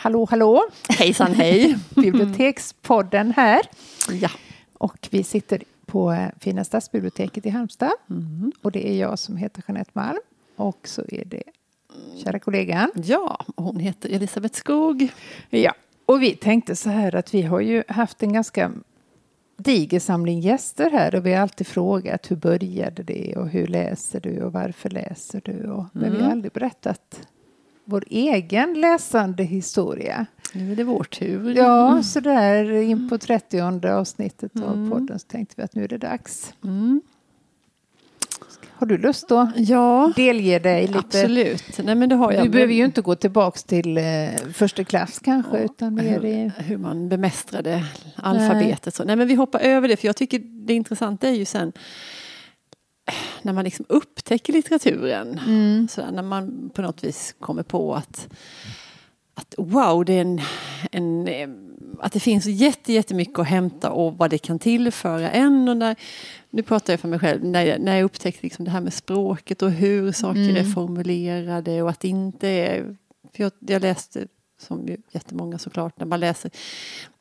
Hallå, hallå! Hejsan hej! Bibliotekspodden här. Ja. Och vi sitter på eh, Fina stadsbiblioteket i Halmstad. Mm. Och det är jag som heter Jeanette Malm. Och så är det kära kollegan. ja, hon heter Elisabeth Skog. Ja, och vi tänkte så här att vi har ju haft en ganska diger samling gäster här och vi har alltid frågat hur började det och hur läser du och varför läser du och, men vi har aldrig berättat vår egen läsande historia. Nu är det vår tur. Ja, så där in på 30 avsnittet av podden så tänkte vi att nu är det dags. Mm. Har du lust att Ja, delge dig lite? absolut. Nej, men det har jag. Du behöver ju inte gå tillbaks till eh, första klass kanske, utan mer hur, hur man bemästrade alfabetet. Så. Nej, men vi hoppar över det, för jag tycker det intressanta är ju sen när man liksom upptäcker litteraturen. Mm. Så när man på något vis kommer på att, att wow, det är en, en, att det finns jätte, jättemycket att hämta och vad det kan tillföra en. Och när, nu pratar jag för mig själv, när jag, när jag upptäckte liksom det här med språket och hur saker är formulerade och att det inte är... För jag, jag läste som ju jättemånga såklart, när man läser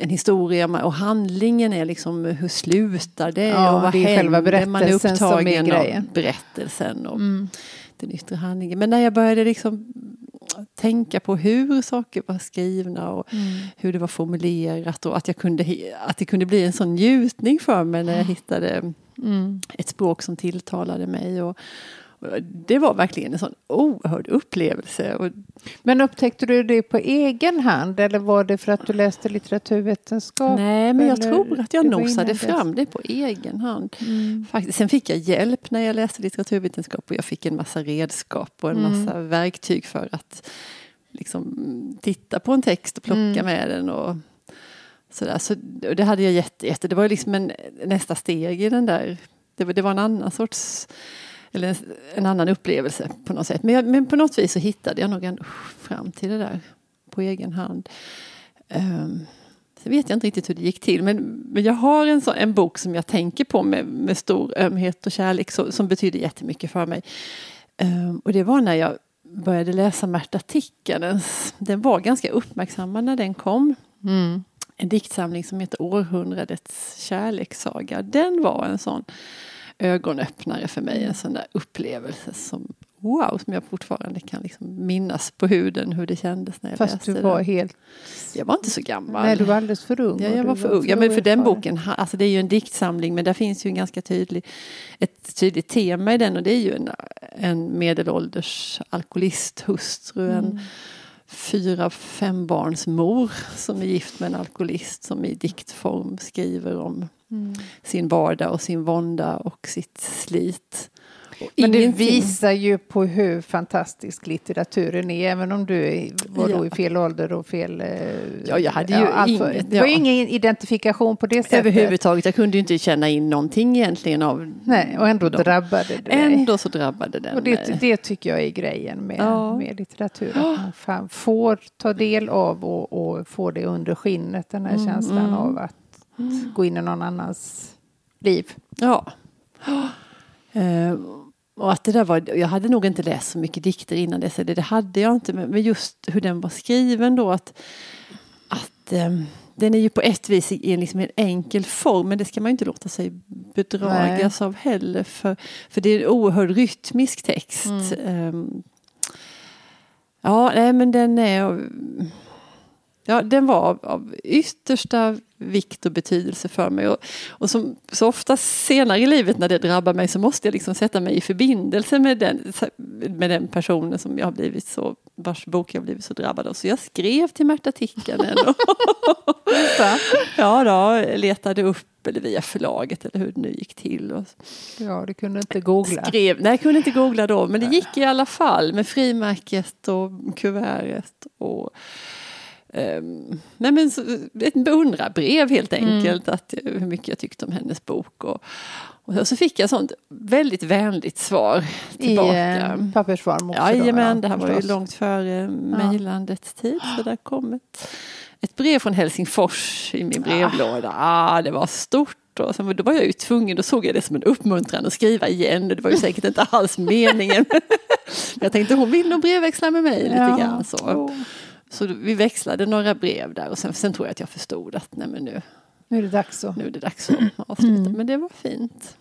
en historia och handlingen är liksom hur slutar det Ja, och vad det är själva händer? Man är berättelsen som är upptagen av berättelsen och Mm. den yttre handlingen. Men när jag började liksom tänka på hur saker var skrivna och Mm. hur det var formulerat och att, jag kunde, att det kunde bli en sån njutning för mig när jag hittade Mm. ett språk som tilltalade mig. Och det var verkligen en sån oerhörd upplevelse. Men upptäckte du det på egen hand eller var det för att du läste litteraturvetenskap? Nej, men jag tror att jag nosade fram det på egen hand. Mm. Faktiskt. Sen fick jag hjälp när jag läste litteraturvetenskap och jag fick en massa redskap och en Mm. massa verktyg för att liksom, titta på en text och plocka Mm. med den. Och, sådär. Så, det hade jag jätte, jätte, det var liksom en, nästa steg i den där, det det var en annan sorts, eller en, en annan upplevelse på något sätt. Men, jag, men på något vis så hittade jag nog ändå fram till det där på egen hand. Um, Sen vet jag inte riktigt hur det gick till men, men jag har en, så, en bok som jag tänker på med, med stor ömhet och kärlek så, som betyder jättemycket för mig. Ehm, och det var när jag började läsa Märta Tikkanens. Den var ganska uppmärksammad när den kom. Mm. En diktsamling som heter Århundradets kärlekssaga. Den var en sån ögonöppnare för mig. En sån där upplevelse som wow, som jag fortfarande kan liksom minnas på huden hur det kändes när jag Fast läste du var den. helt... Jag var inte så gammal. Nej, du var alldeles för ung. Ja, jag var för ung. Ja, men för den boken, alltså det är ju en diktsamling men där finns ju en ganska tydlig, ett tydligt tema i den och det är ju en, en medelålders alkoholisthustru, Mm. en fyra, fem barns mor som är gift med en alkoholist som i diktform skriver om Mm. sin vardag och sin vånda och sitt slit. Men det visar ju på hur fantastisk litteraturen är, även om du var då Ja. i fel ålder och fel... eh, Ja, jag hade ju för- inget, Det var ju ja. ingen identifikation på det sättet. Överhuvudtaget, jag kunde ju inte känna in någonting egentligen av Nej, och ändå dem. drabbade det dig. Ändå så drabbade den Och det, det tycker jag är grejen med, Ja. med litteratur. Att man får ta del av och, och få det under skinnet, den här Mm, känslan mm. av att gå in i någon annans liv. Ja. Eh, och att det där var, jag hade nog inte läst så mycket dikter innan dess, eller det hade jag inte, men just hur den var skriven då att, att eh, den är ju på ett vis i en, liksom en enkel form, men det ska man ju inte låta sig bedragas av heller, för, för det är en oerhörd rytmisk text. Eh, ja, nej men den är Ja, den var av, av yttersta vikt och betydelse för mig. Och, och som så ofta senare i livet när det drabbar mig så måste jag liksom sätta mig i förbindelse med den, med den personen som jag har blivit så, vars bok jag blivit så drabbad av. Så jag skrev till Märta Tikkanen och ja, då, letade upp eller via förlaget eller hur det nu gick till. Och Ja, du kunde inte googla. skrev, nej, jag kunde inte googla då, men det gick i alla fall med frimärket och kuvertet och Um, nej men så, ett beundrarbrev helt enkelt, att, hur mycket jag tyckte om hennes bok. Och, och så fick jag sånt väldigt vänligt svar I tillbaka. eh, pappersform också. Jajamän, ja, det här var ju långt före mejlandets tid. Så där kom ett, ett brev från Helsingfors i min brevlåda. Ah, det var stort. Och sen, då var jag ju tvungen, då såg jag det som en uppmuntran att skriva igen. Det var ju säkert inte alls meningen. Men jag tänkte hon vill nog brevväxla med mig lite Ja. grann. Så. Så vi växlade några brev där och sen, sen tror jag att jag förstod att nej men nu, Nu är det dags så. nu är det dags att avsluta. Mm. Men det var fint.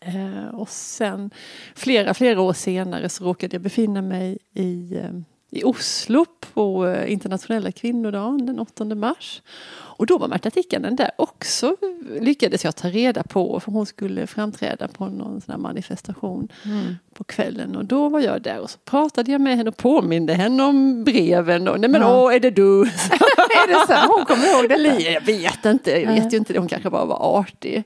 Eh, och sen flera, flera år senare så råkade jag befinna mig i, eh, i Oslo på eh, internationella kvinnodagen den 8 mars. Och då var Märta Tikkanen där också, lyckades jag ta reda på, för hon skulle framträda på någon sån här manifestation Mm. på kvällen. Och då var jag där och så pratade jag med henne och påminde henne om breven. Och, Nej men Ja. åh, är det du? är det så? Hon kommer ihåg? Eller, jag vet inte, jag vet ju inte det. Hon kanske bara var artig.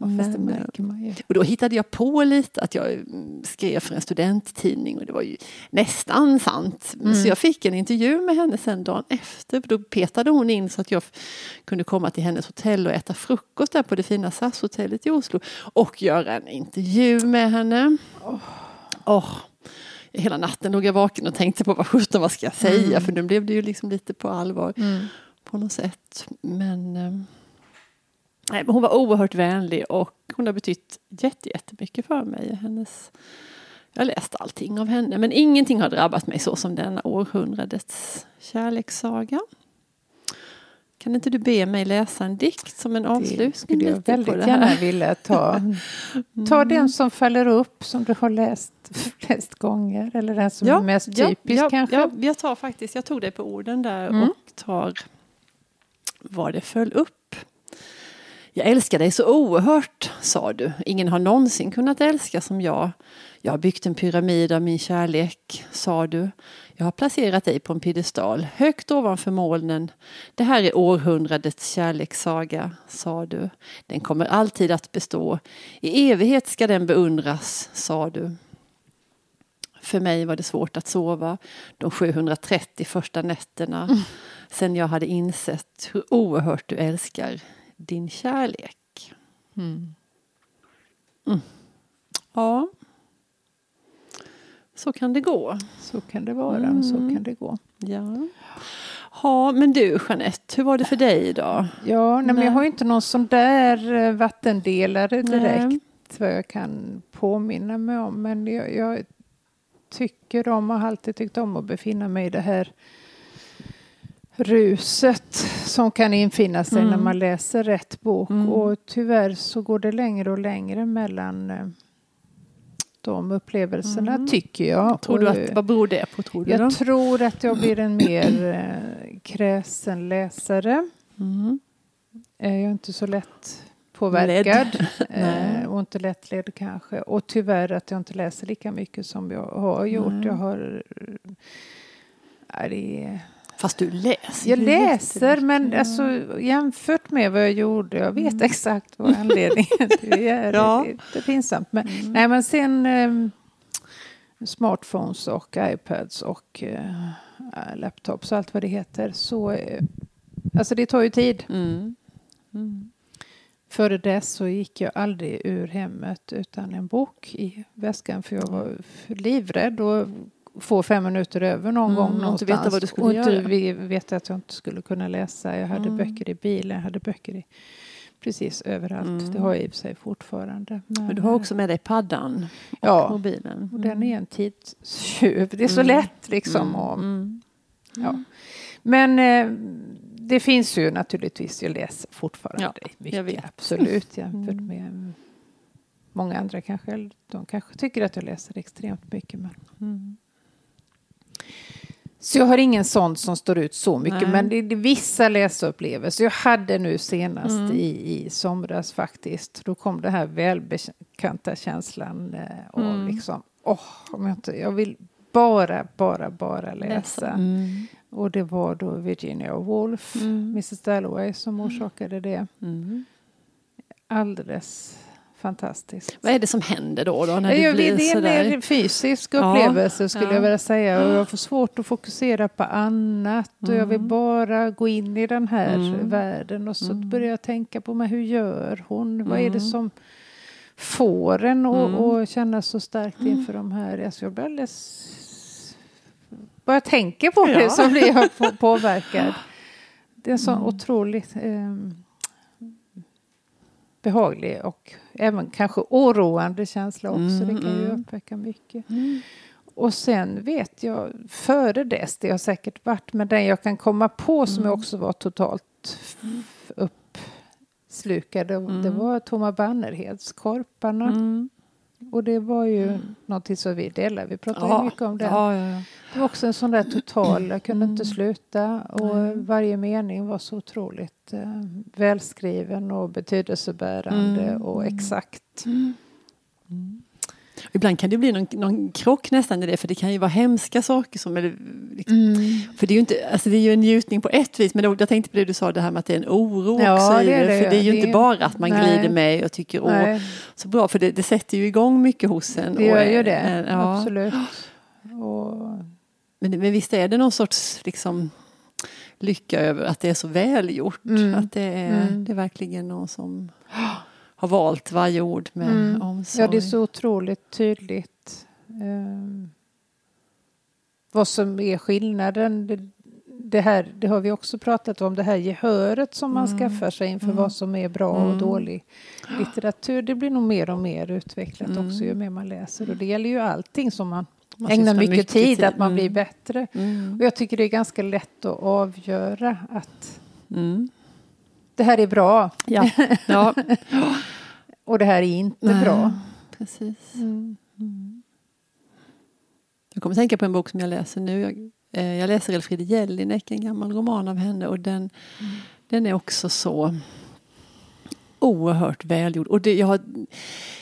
Ja, fast det märker man ju. Och då hittade jag på lite att jag mm, skrev för en studenttidning och det var ju nästan sant. Mm. Så jag fick en intervju med henne sen dagen efter. Då petade hon in så att jag kunde komma till hennes hotell och äta frukost där på det fina SAS-hotellet i Oslo. Och göra en intervju med henne. Åh, Hela natten låg jag vaken och tänkte på vad sjutton vad ska jag säga för nu blev det ju liksom lite på allvar Mm. på något sätt. Men, eh, nej, men hon var oerhört vänlig och hon har betytt jätte, jättemycket för mig. Hennes, jag har läst allting av henne men ingenting har drabbat mig så som denna århundradets kärlekssaga. Kan inte du be mig läsa en dikt som en Det avslutning skulle jag på väldigt det gärna vilja ta. Ta den som faller upp, som du har läst flest gånger. Eller den som är mest typisk ja, kanske. Ja, jag tar faktiskt, jag tog dig på orden där Mm. och tar vad det föll upp. Jag älskar dig så oerhört, sa du. Ingen har någonsin kunnat älska som jag. Jag har byggt en pyramid av min kärlek, sa du. Jag har placerat dig på en piedestal, högt ovanför molnen. Det här är århundradets kärlekssaga, sa du. Den kommer alltid att bestå. I evighet ska den beundras, sa du. För mig var det svårt att sova de 730 första nätterna sen jag hade insett hur oerhört du älskar din kärlek. Mm. Ja, så kan det gå. Så kan det vara, Mm. så kan det gå. Ja. ja, men du Jeanette, hur var det för dig idag? Ja, nej, men Nej. jag har inte någon sån där eh, vattendelare direkt. Nej. Vad jag kan påminna mig om. Men jag, jag tycker om och har alltid tyckt om att befinna mig i det här ruset som kan infinna sig Mm. när man läser rätt bok. Mm. Och tyvärr så går det längre och längre mellan eh, de upplevelserna, Mm. tycker jag. Tror du att, vad beror det på tror du? Då? jag tror att jag blir en mer eh, kräsen läsare. Mm. Jag är inte så lätt påverkad eh, och inte lättledd kanske. Och tyvärr att jag inte läser lika mycket som jag har gjort. Jag har... Ja, det är, Fast du läser jag läser men alltså, jämfört med vad jag gjorde, jag vet Mm. exakt vad anledningen det är. Ja. Det, är pinsamt. Men, Mm. nej, men sen eh, smartphones och iPads och eh, laptops och allt vad det heter. Så, eh, alltså det tar ju tid. Mm. Mm. Före dess så gick jag aldrig ur hemmet utan en bok i väskan för jag var för livrädd och få fem minuter över någon Mm, gång och inte någonstans. veta vad du skulle och inte göra. vi- veta att jag inte skulle kunna läsa. Jag hade Mm. böcker i bilen, jag hade böcker i precis överallt. Mm. Det har jag i och för sig fortfarande. Men du har också med dig paddan och Ja. mobilen. Och den är en tidstjuv. Det är så Mm. lätt liksom. Mm. Och, Mm. ja. Men eh, det finns ju naturligtvis, jag läser fortfarande Ja, mycket. Absolut jämfört Mm. med många andra kanske. De kanske tycker att jag läser extremt mycket. Men... Mm. Så jag har ingen sån som står ut så mycket. Nej. Men det är vissa läsupplevelser. Jag hade nu senast Mm. i, i somras faktiskt. Då kom den här välbekanta känslan. Eh, och Mm. liksom, åh, om jag, inte, jag vill bara, bara, bara läsa. Mm. Och det var då Virginia Woolf, Mm. Mrs Dalloway, som orsakade det. Mm. Alldeles fantastiskt. Vad är det som händer då, då när Ja, det jag blir det är en mer fysisk Ja, upplevelse skulle ja. jag vilja säga. Och jag får svårt att fokusera på annat. Och jag vill Mm. bara gå in i den här Mm. världen. Och så Mm. börjar jag tänka på men hur gör hon? Vad är det Mm. som får en att Mm. känna så starkt inför de här? Alltså jag blir alldeles... Bara jag tänker på det Ja. så blir jag på- påverkad. Det är en sån Mm. otroligt ehm, behaglig och även kanske oroande känsla också. Mm, det kan ju mm. uppväcka mycket. Mm. Och sen vet jag, före dess, det har säkert varit, men den jag kan komma på som jag också var totalt uppslukad, det- det var Toma Bannerheds Korparna. Mm. Och det var ju någonting som vi delade, vi pratade ju mycket om det. Ja, ja, ja. Det var också en sån där total, jag kunde inte sluta och varje mening var så otroligt eh, välskriven och betydelsebärande Mm. och exakt. Ibland kan det bli någon, någon krock nästan i det för det kan ju vara hemska saker som är liksom, För det är ju inte, alltså det är ju en njutning på ett vis men då, jag tänkte på det du sa det här med att det är en oro Ja, också det är det. det För det är ju ju. inte Det är- bara att man Nej. glider med och tycker åh Nej, så bra för det, det sätter ju igång mycket hos en. det och gör ju det, är- ja. absolut. Och, Men, men visst är det någon sorts liksom, lycka över att det är så välgjort. Mm. Att det är, Mm. det är verkligen någon som har valt varje ord med Mm. omsorg. ja, det är så otroligt tydligt. ehm, vad som är skillnaden. Det, det, här, det har vi också pratat om, det här gehöret som man Mm. skaffar sig inför Mm. vad som är bra och Mm. dålig litteratur. Det blir nog mer och mer utvecklat Mm. också ju mer man läser. Och det gäller ju allting som man, Man ägnar sysslar mycket, tid, att man Mm. blir bättre. Mm. Och jag tycker det är ganska lätt att avgöra att Mm. Det här är bra Ja. ja, och det här är inte Nej. bra. precis. Mm. Jag kommer tänka på en bok som jag läser nu. Jag, eh, jag läser Elfriede Jelinek, en gammal roman av henne och den, den är också så oerhört välgjord. Och det, jag, har,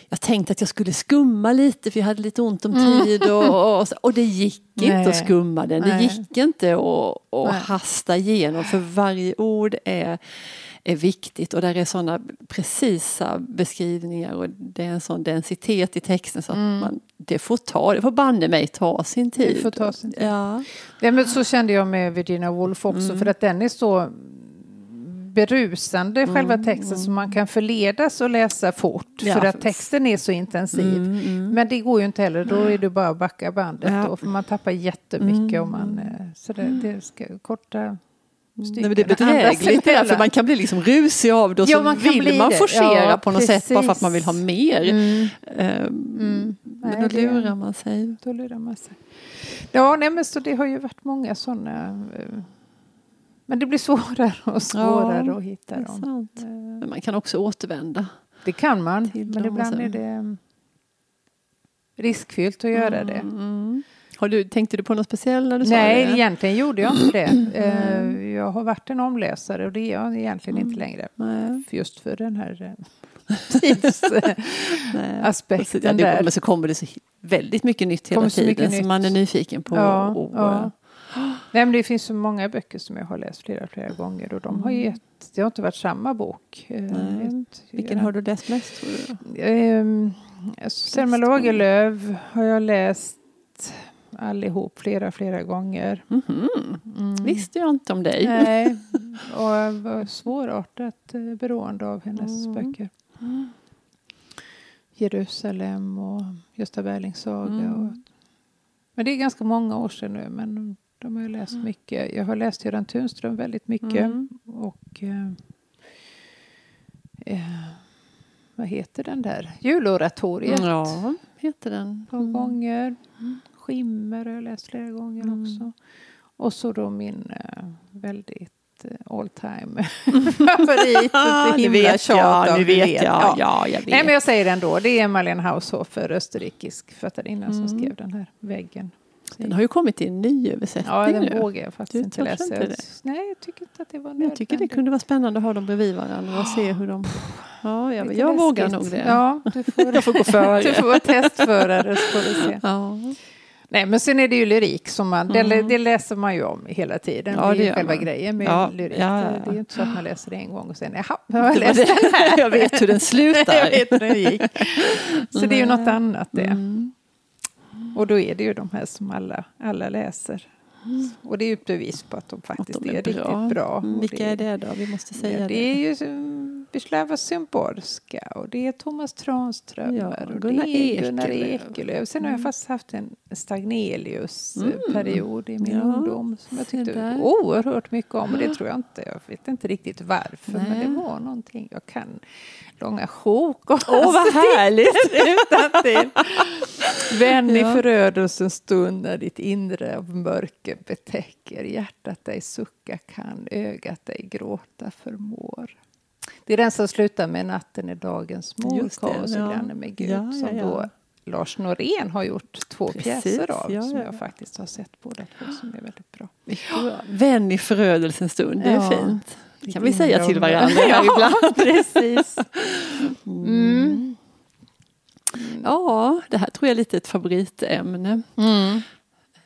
jag tänkte att jag skulle skumma lite för jag hade lite ont om tid och, och, och det gick inte Nej. att skumma den. Det Nej. gick inte att, att hasta igenom för varje ord är, är viktigt och där är sådana precisa beskrivningar och det är en sån densitet i texten så att man, det får ta, det får banne mig ta sin tid. Det får ta sin tid. Ja. Ja, men så kände jag med Virginia Woolf också, Mm. för att den är så berusande, själva Mm, texten, så man kan förledas att läsa fort, Ja, för att texten är så intensiv. Mm, mm. Men det går ju inte heller, då är det bara att backa bandet Ja. då, för man tappar jättemycket Mm. om man... eh, Så det, det ska korta Nej, men det är bedrägligt det för emellan. man kan bli liksom rusig av det och Ja, så man vill man forcera Ja, på något sätt bara för att precis. man vill ha mer. Mm, Ehm, mm. Men då det- lurar man sig. Då lurar man sig. Ja, nej, men så det har ju varit många sådana... eh, Men det blir svårare och svårare Ja, att hitta dem. sant. Eh, Men man kan också återvända. Det kan man, men ibland är det mm, riskfyllt att göra det. Mm. Har du, tänkte du på något speciellt när du sa Nej, det? egentligen gjorde jag inte det. Eh, Jag har varit en omläsare och det är jag egentligen Mm. inte längre. Nej. Just för den här eh, tidsaspekten Nej. Ja, där. men så kommer det så väldigt mycket nytt hela så mycket tiden som nytt. man är nyfiken på. Ja, och, ja. Nej, men det finns så många böcker som jag har läst flera, flera gånger och de har Mm. gett, det har inte varit samma bok. Eh, Nej. ett- Vilken har du läst mest tror du? Ehm, Selma Bäst Lagerlöf har jag läst allihop flera, flera gånger. Mhm. Mm. Visste jag inte om dig. Nej, och jag var svårartat eh, beroende av hennes Mm. böcker. Jerusalem och Gösta Berlings saga. Mm. Och, men det är ganska många år sedan nu, men de har jag läst mycket. Jag har läst Göran Tunström väldigt mycket. Mm. Och eh, eh, vad heter den där? Juloratoriet. Ja, heter den. Ett par gånger. Skimmer har jag läst flera gånger Mm. också. Och så då min eh, väldigt eh, all time favorit. Nu vet jag, nu vet jag. Ja. Ja, jag vet. Nej men jag säger det ändå. Det är Malin Haushofer, österrikisk författarinna Mm. som skrev den här väggen. Den har ju kommit i en ny översättning Ja, den nu. vågar jag faktiskt Du inte läsa. inte det? Nej, jag tycker inte att det var Men jag tycker det kunde vara spännande att ha dem bredvid varandra och se hur de... Ja, jag, jag vågar nog det. Ja, du får, Jag får gå före. du får vara testförare så får du se. Ja. Nej, men sen är det ju lyrik som man, Mm. det, det läser man ju om hela tiden. Ja, det är det ju gör själva man. grejen med Ja, lyrik. ja, Det är ju inte så att man läser det en gång och sen, jaha, nu har jag läst den här. Jag vet hur den slutar. jag vet hur den gick. Så det är ju något annat det. Mm. Och då är det ju de här som alla, alla läser. Och det är ju ett bevis på att de Att faktiskt de är, är bra. riktigt bra. Mm, Vilka är det då? Vi måste säga ja, det. det är ju mm, Wisława Szymborska och det är Thomas Tranströmer Ja, och Gunnar det är Gunnar Ekelöf. Sen har jag faktiskt haft en Stagnelius-period i min Ja, ungdom som jag tyckte oerhört mycket om. Och det tror jag inte, jag vet inte riktigt varför, men Nej. det var någonting. Jag kan långa sjok och Åh, vad härligt! utantill. Vän i förödelsens stund när ditt inre av mörker betäcker hjärtat dig sucka kan, ögat dig gråta förmår. Det är den som slutar med natten är dagens det, kaos och ja. granne med Gud, Ja, som ja. då Lars Norén har gjort två Precis, pjäser av, ja, som ja. jag faktiskt har sett båda två, som är väldigt bra. Vän i förödelsens stund, det är fint. Det kan vi säga till varandra här ibland. precis. Mm. Ja, det här tror jag är lite ett favoritämne. Mm.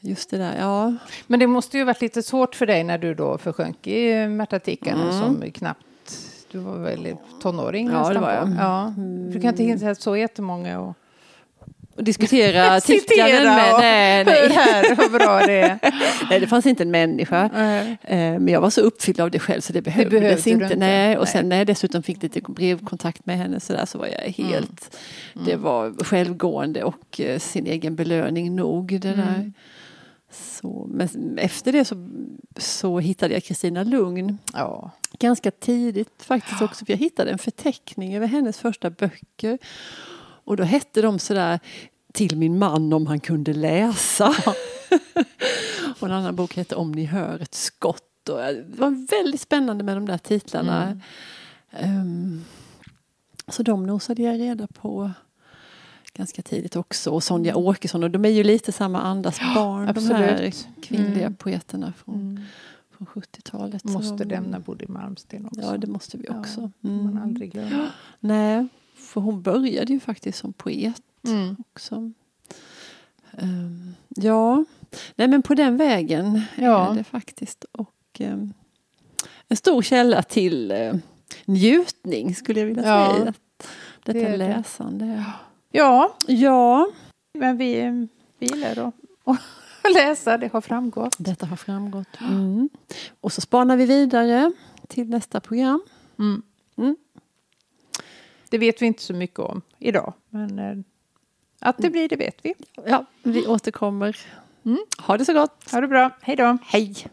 Just det där, ja. Men det måste ju varit lite svårt för dig när du då försjönk i Märta-tickan Mm. som knappt du var väl tonåring Ja, det nästan var jag. Mm. Ja. Du kan inte hinta så jättemånga och Och diskutera tickaren med. och Nej, nej. här hur bra det är. nej, det fanns inte en människa. Eh, Men jag var så uppfylld av det själv så det behövdes behövde du inte. inte. Nej. Och sen när jag dessutom fick lite brevkontakt med henne så, där, så var jag helt... Det var självgående och eh, sin egen belöning nog. Det där. Så, men efter det så, så hittade jag Kristina Lugn Ja. ganska tidigt faktiskt också. För jag hittade en förteckning över hennes första böcker. Och då hette de sådär Till min man om han kunde läsa. och en annan bok hette Om ni hör ett skott. Och det var väldigt spännande med de där titlarna. Mm. Ehm, så de nosade jag reda på ganska tidigt också. Och Sonja Åkesson. Och de är ju lite samma andas barn. De här kvinnliga Mm. poeterna från, Mm. från 70-talet. Så Måste de- lämna Bodil Malmsten också. Ja, det måste vi Ja, också. får Mm. man aldrig glömma. Nej, för hon började ju faktiskt som poet Mm. också. Ehm, ja, nej men på den vägen Ja. är det faktiskt. Och ehm, en stor källa till eh, njutning skulle jag vilja Ja, säga. Detta det är det. Ja, Ja, men vi, vi gillar då att läsa, det har framgått. detta har framgått. Mm. Och så spanar vi vidare till nästa program. Mm. Mm. Det vet vi inte så mycket om idag, men eh, att det blir det vet vi. Ja, vi återkommer. Mm. Ha det så gott. Ha det bra, hej då! Hej!